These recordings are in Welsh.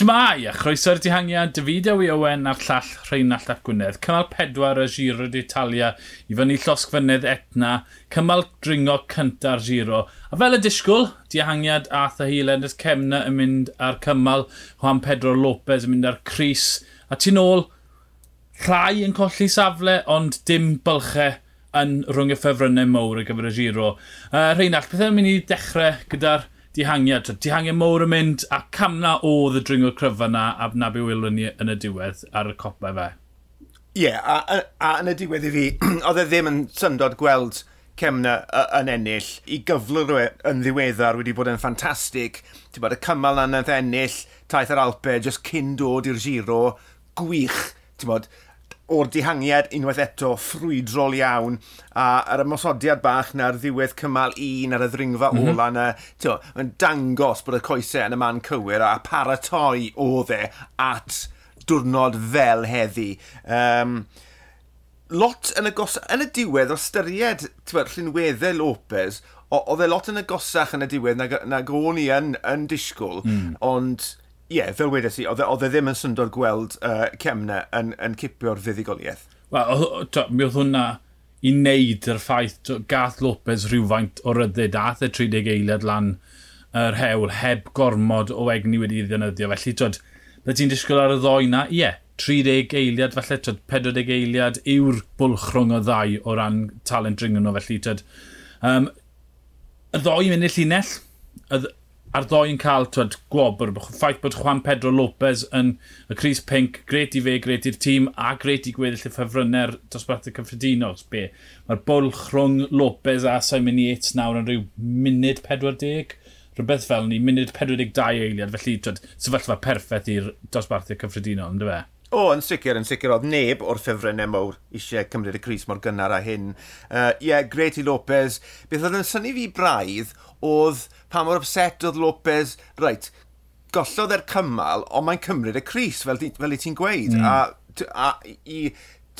Shmai, a chroeso'r dihangiad, David Ewi Owen a'r llall Rheinald Ap Gwynedd. Cymal pedwar y giro d'Italia i fyny llosgfynydd etna, cymal dringo cynta'r giro. A fel y disgwyl, dihangiad Arthur Hill, Enders Cemna yn mynd ar cymal, Juan Pedro Lopez yn mynd ar Cris. A tu nôl, rhai yn colli safle, ond dim bylchau yn rhwng y ffefrynnau mowr ar gyfer y giro. Uh, Rheinald, beth yw'n mynd i dechrau gyda'r dihangiad. Dihangiad mowr yn mynd, a camna oedd y dringo'r cryfa na a na be wylwn ni yn y diwedd ar y copa fe. Ie, yeah, a, a, a, yn y diwedd i fi, oedd e ddim yn syndod gweld Cemna yn ennill. I gyflwr e yn ddiweddar wedi bod yn ffantastig. Ti'n bod y cymal na'n ennill, taith yr Alpe, jyst cyn dod i'r giro, gwych. Ti'n bod, o'r dihangiad unwaith eto ffrwydrol iawn a yr ymosodiad bach na'r ddiwedd cymal un ar y ddringfa mm -hmm. ola na yn dangos bod y coesau yn y man cywir a paratoi o dde at diwrnod fel heddi. Um, lot yn y, gos, yn y diwedd o styried bod, llunweddau Lopez, oedd e lot yn y gosach yn y diwedd na, na o'n i yn, yn disgwyl, mm. ond Ie, yeah, fel wedes i, e- oedd e ddim yn syndod gweld uh, Cemna yn, yn cipio'r fuddigoliaeth. Wel, mi oedd hwnna i wneud yr ffaith gath Lopez rhywfaint o ryddid ath y 30 eiliad lan yr hewl heb gormod o egni wedi ddynyddio. Felly, twyd, bydde ti'n disgwyl ar y ddoi na? Ie, yeah, 30 eiliad, falle twyd, 40 eiliad yw'r bwlch rhwng y ddau o ran talent ringo nhw. Felly, twyd, um, y ddoi yn y llinell, a'r ddoi yn cael twyd gwobr, ffaith bod Juan Pedro Lopez yn y Cris Pink, gret i fe, gret i'r tîm, a gret i gweddill y ffefrynnau'r dosbarthau cyffredinol. Be? Mae'r bwlch rhwng Lopez a Simon Yates nawr yn rhyw munud 40, rhywbeth fel ni, munud 42 eiliad, felly twyd, sefyllfa perffaith i'r dosbarthau cyffredinol, ynddo fe? O, yn sicr, yn sicr oedd neb o'r ffefrynnau mawr eisiau cymryd y Cris mor gynnar a hyn. Ie, uh, yeah, Greti Lopez. Beth oedd yn syni fi braidd oedd pa mor upset oedd Lopez, reit, gollodd e'r cymal, ond mae'n cymryd y Cris, fel, fel i ti'n gweud. Mm. A, a i,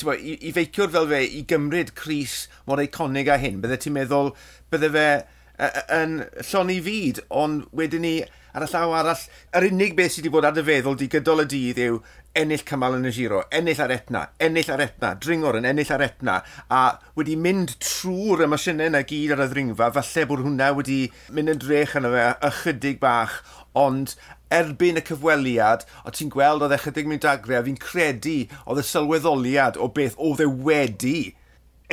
bo, i, i feiciwr fel fe i gymryd Cris mor eiconig a hyn, bydde ti'n meddwl, bydde fe yn lloni fyd, ond wedyn ni ar y llaw arall, yr unig beth sydd wedi bod ar dy feddwl di gydol y dydd yw ennill cymal yn y giro, ennill ar etna, ennill ar etna, dringor yn ennill ar etna, a wedi mynd trwy'r emosiynau yna gyd ar y ddringfa, falle bod hwnna wedi mynd yn drech yna fe ychydig bach, ond erbyn y cyfweliad, o ti'n gweld oedd echydig mynd agre, a fi'n credu oedd y sylweddoliad o beth oedd e wedi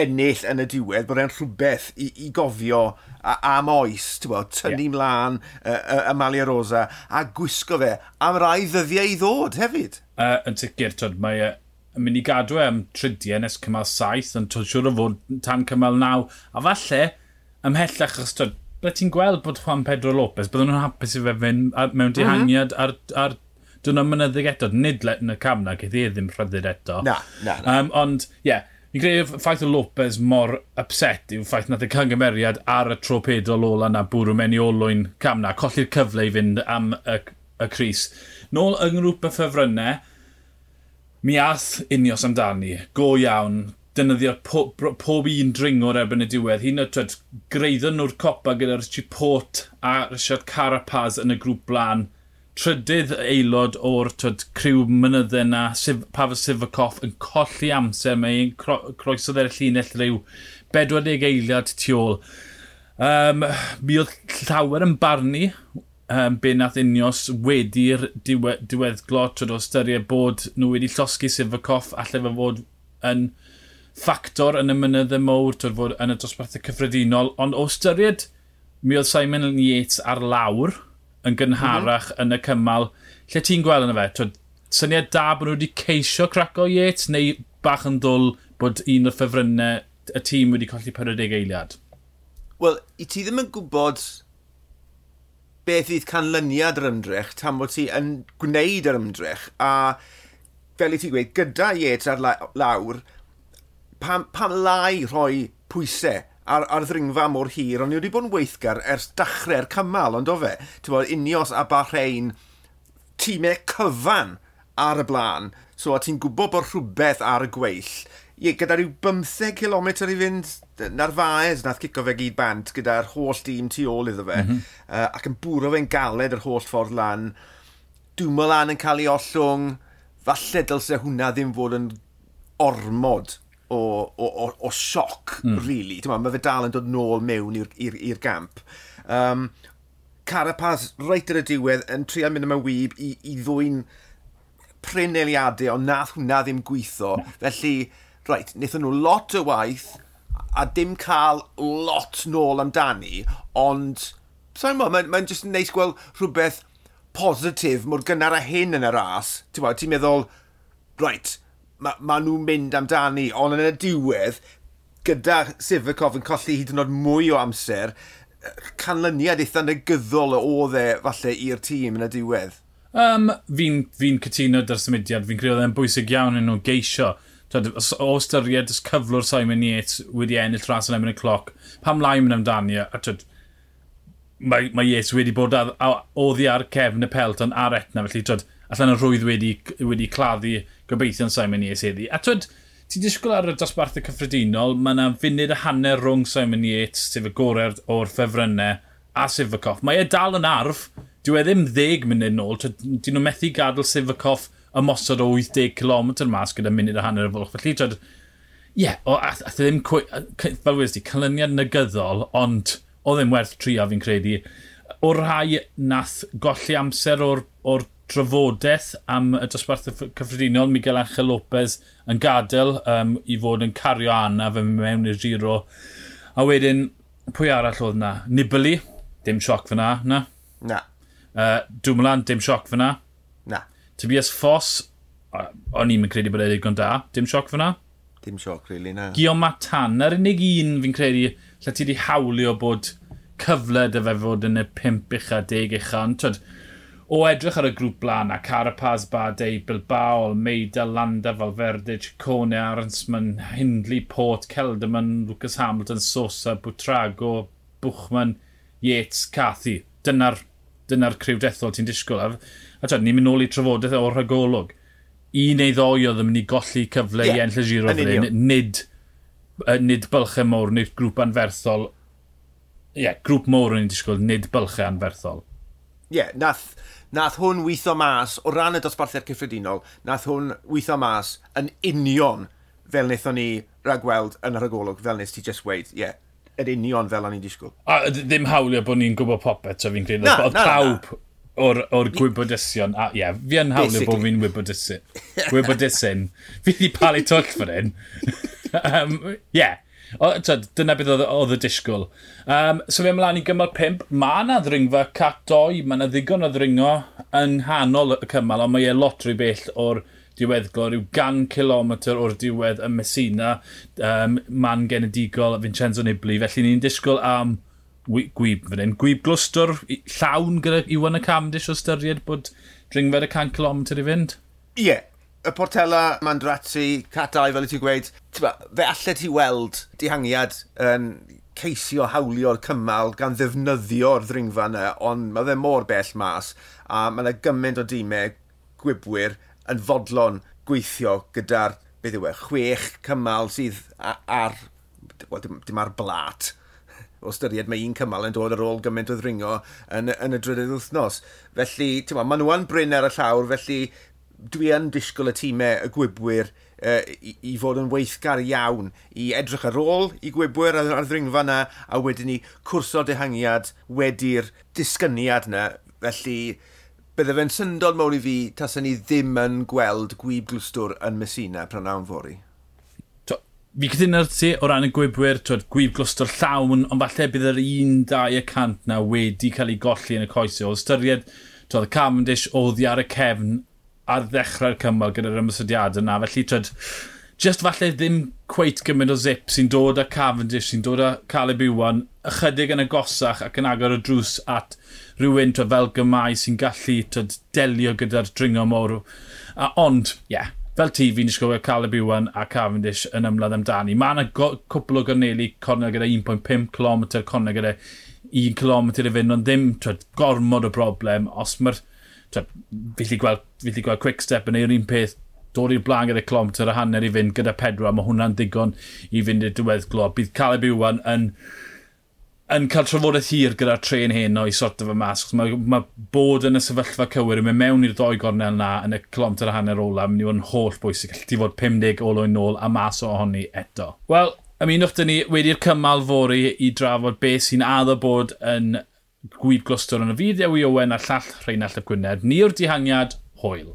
ennill yn y diwedd, bod e'n rhywbeth i, i gofio a, am oes, ti'n bod, tynnu yeah. mlaen y y, Malia Rosa a gwisgo fe am rai ddyddiau i ddod hefyd. Uh, yn sicr, twyd, mae uh, yn mynd i gadw e am tridiau nes cymal saith, ond twyd siwr o fod tan cymal naw, a falle ymhellach achos twyd, ble ti'n gweld bod Juan Pedro Lopez, byddwn nhw'n hapus i fe fynd mewn dihangiad mhm. uh -huh. ar, ar dyn nhw'n mynyddig eto, nid let yn y cam na, gyda e ddim rhyddid eto. Na, na, na. Um, ond, ie, yeah, Fi'n credu ffaith o Lopez mor upset yw ffaith nad y cangymeriad ar y tro pedol ola na bwrw mewn i olwyn cam na, colli'r cyfle i fynd am y, y Cris. Nôl yng ngrwp y ffefrynnau, mi ath unios amdani, go iawn, defnyddio'r pob, pob un dringwr erbyn y diwedd. Hi'n ytryd, greiddo nhw'r copa gyda'r Chipot a Richard Carapaz yn y grŵp blaen trydydd aelod o'r twyd, criw mynydde na, Sif, Pavel Sivakoff yn colli amser, mae'n cro, croesodd e'r llinell rhyw 40 eiliad tu ôl. Um, mi oedd llawer yn barnu um, be nath unios wedi'r diwe, diweddglo, twyd o ystyried bod nhw wedi llosgu Sivakoff allai fe fod yn ffactor yn y mynydde mowr, twyd fod yn y dosbarthau cyffredinol, ond o ystyried mi oedd Simon Yates ar lawr, yn gynharach mm -hmm. yn y cymal. Lle ti'n gweld yna fe? Twyd, syniad da bod nhw wedi ceisio craco Yates neu bach yn ddwl bod un o'r ffefrynnau y tîm wedi colli 40 eiliad? Wel, i ti ddim yn gwybod beth fydd canlyniad yr ymdrech tan bod ti yn gwneud yr ymdrech a fel i ti gweud, gyda Yates ar lawr, pam, pam lai rhoi pwysau ar, ar ddringfa mor hir, ond ni wedi bod yn weithgar ers dachrau'r cymal, ond o fe, ti'n bod, Unios a Bahrein, tîmau cyfan ar y blaen, so a ti'n gwybod bod rhywbeth ar y gweill. Ie, gyda rhyw 15 km i fynd, na'r faes nath cico fe gyd bant gyda'r holl dîm tu ôl iddo fe, mm -hmm. uh, ac yn bwro fe'n galed yr holl ffordd lan. Dwi'n yn cael ei ollwng, falle dylse hwnna ddim fod yn ormod o, o, o, o sioc, mm. really. Mae fe dal yn dod nôl mewn i'r gamp. Um, Carapaz, reit ar y diwedd, yn trio mynd yma wyb i, i ddwy'n pryn eiliadau, ond nath hwnna ddim gweithio. No. Felly, reit, wnaethon nhw lot o waith, a dim cael lot nôl amdani, ond, sa'n mo, mae'n ma just yn neis gweld rhywbeth positif mor gynnar a hyn yn y ras. Ti'n ti'n meddwl, reit, mae ma nhw'n mynd amdani, ond yn y diwedd, gyda Sifakov yn colli hyd yn oed mwy o amser, canlyniad eitha negyddol o dde falle i'r tîm yn y diwedd. Um, fi'n fi cytuno dy'r symudiad, fi'n credu oedd e'n bwysig iawn yn nhw geisio. Twed, o ystyried ys cyflwr Simon Yates wedi ennill rhas yn erbyn y cloc, pam lai mynd amdani, a twed, mae, mae Yates wedi bod oddi ar cefn y pelt ond ar etna, felly twed, allan y rwydd wedi, wedi claddu gobeithio'n Simon Yates heddi. A twyd, ti'n disgwyl ar y dosbarthau cyffredinol, mae yna funud y hanner rhwng Simon Yates, sef y gorau o'r ffefrynnau, a Sifakoff. Mae e dal yn arf, dyw e ddim 10 munud nôl, dyn nhw methu gadael Sifakoff ymosod o 80 km mas gyda munud y hanner y fwlch. Felly, twyd, ie, yeah, a ath, ddim, fel wedi, clyniad negyddol, ond o ddim werth trio fi'n credu. O rhai nath golli amser o'r, or trafodaeth am y dosbarth cyffredinol. Miguel Angel Lopez yn gadael um, i fod yn cario anna fe mewn i'r giro. A wedyn, pwy arall oedd na? Nibali, dim sioc fyna, na? Na. Uh, Dwmlan, dim sioc fyna? Na. Tobias Foss, o'n i'n credu bod e ddigon da, dim sioc fyna? Dim sioc, really, na. Guillaume Matan, yr unig un fi'n credu lle ti wedi hawlio bod cyfle dy fe fod yn y 5 ucha, 10 ucha, ond o edrych ar y grŵp blaen a Carapaz, Badei, Bilbao, Almeida, Landa, Valverde, Ciccone, Arnsman, Hindley, Port, Celderman, Lucas Hamilton, Sosa, Butrago, Bwchman, Yates, Cathy. Dyna'r dyna crewdethol ti'n disgwyl. A, a ni'n mynd nôl i trafodaeth o'r rhagolwg. Un neu ddoi oedd yn mynd i golli cyfle yeah, i enll y giro fyddai. Nid, nid bylchau mowr, nid grŵp anferthol. Ie, yeah, grŵp mowr yn ei disgwyl, nid bylchau anferthol. Ie, yeah, nath nath hwn weithio mas o ran y dosbarthiad cyffredinol, nath hwn weithio mas yn union fel wnaethon ni ragweld yn yr agolwg, fel wnaeth ti just weid, ie, yeah, yr union fel o'n i'n disgwyl. A ddim hawlio bod ni'n gwybod popeth, so fi'n credu, na, na, pawb na. o'r, or gwybodysion, a ie, yeah, fi yn hawlio bod fi'n wybodysyn, wybodysyn, fi wedi palu twll fan hyn. um, yeah, O, tyd, dyna beth oedd y disgwyl. Um, so fe ymlaen i gymal 5, mae yna ddringfa cat 2, mae yna ddigon o ddringo yng nghanol y cymal, ond mae e lot rwy bell o'r diweddglo, rhyw gan kilometr o'r diwedd y Messina, um, man genedigol Vincenzo Nibli, felly ni'n disgwyl am gwyb fan hyn. Gwyb glwstwr llawn gyda Iwan y Camdish o styried bod dringfed y 100 km i fynd? Ie, yeah, y Portela Mandrazzi, Catai, fel y ti'n gweud, fe allai ti weld dihangiad yn ceisio hawlio'r cymal gan ddefnyddio'r ddringfa yna, ond mae fe mor bell mas, a mae yna gymaint o dîmau gwybwyr yn fodlon gweithio gyda'r beth yw e, chwech cymal sydd ar, wel, dim, dim ar blat, o styried mae un cymal yn dod ar ôl gymaint o ddringo yn, yn y drydydd wythnos. Felly, ti'n ma, maen nhw yn bryn ar y llawr, felly dwi yn disgwyl y tîmau y gwybwyr uh, i, i fod yn weithgar iawn i edrych ar ôl i gwybwyr ar, ar ddringfa yna a wedyn ni cwrso dehangiad wedi'r disgyniad yna. Felly, bydde fe'n syndod mawr i fi tasen ni ddim yn gweld gwyb glwstwr yn Messina pran awn fori. Fi cytuno'r ti o ran y gwybwyr, twyd, gwyb glwstwr llawn, ond falle bydd yr 1-2 y cant na wedi cael ei golli yn y coesau. O ystyried, twyd, Cavendish oddi ar y cefn ar ddechrau'r cymal gyda'r ymwysodiadau yna. Felly, tryd, just falle ddim cweit gymaint o zip sy'n dod â Cavendish, sy'n dod â Caleb Iwan, ychydig yn agosach ac yn agor y drws at rhywun trwy fel gymau sy'n gallu tryd, delio gyda'r dringo mor. A, ond, ie, yeah, fel ti fi'n disgwyl gweld Caleb Iwan a Cavendish yn ymladd amdani. Mae yna cwpl o gorneli cornel gyda 1.5 km, cornel gyda 1 km i fynd, ond ddim tryd, gormod o broblem. Os mae'r Felly gweld, felly gweld quick step yn ei'r un peth dod i'r blaen gyda clomter a hanner i fynd gyda pedwar, mae hwnna'n digon i fynd i'r diwedd glob. Bydd Caleb Iwan yn, yn cael trafodaeth hir gyda'r tren heno i of y mas. Mae, mae bod yn y sefyllfa cywir, mae mewn i'r ddoi gornel na yn y clomter a hanner ola, mynd i fod yn holl bwysig. Gallu ti fod 50 olwyn nôl a mas o ohoni eto. Wel, ymunwch dyn ni wedi'r cymal fori i drafod beth sy'n addo bod yn Gwyd glwstwr yn y fideo i Owen a llall Rheinald y Gwynedd. Ni o'r dihangiad, hwyl.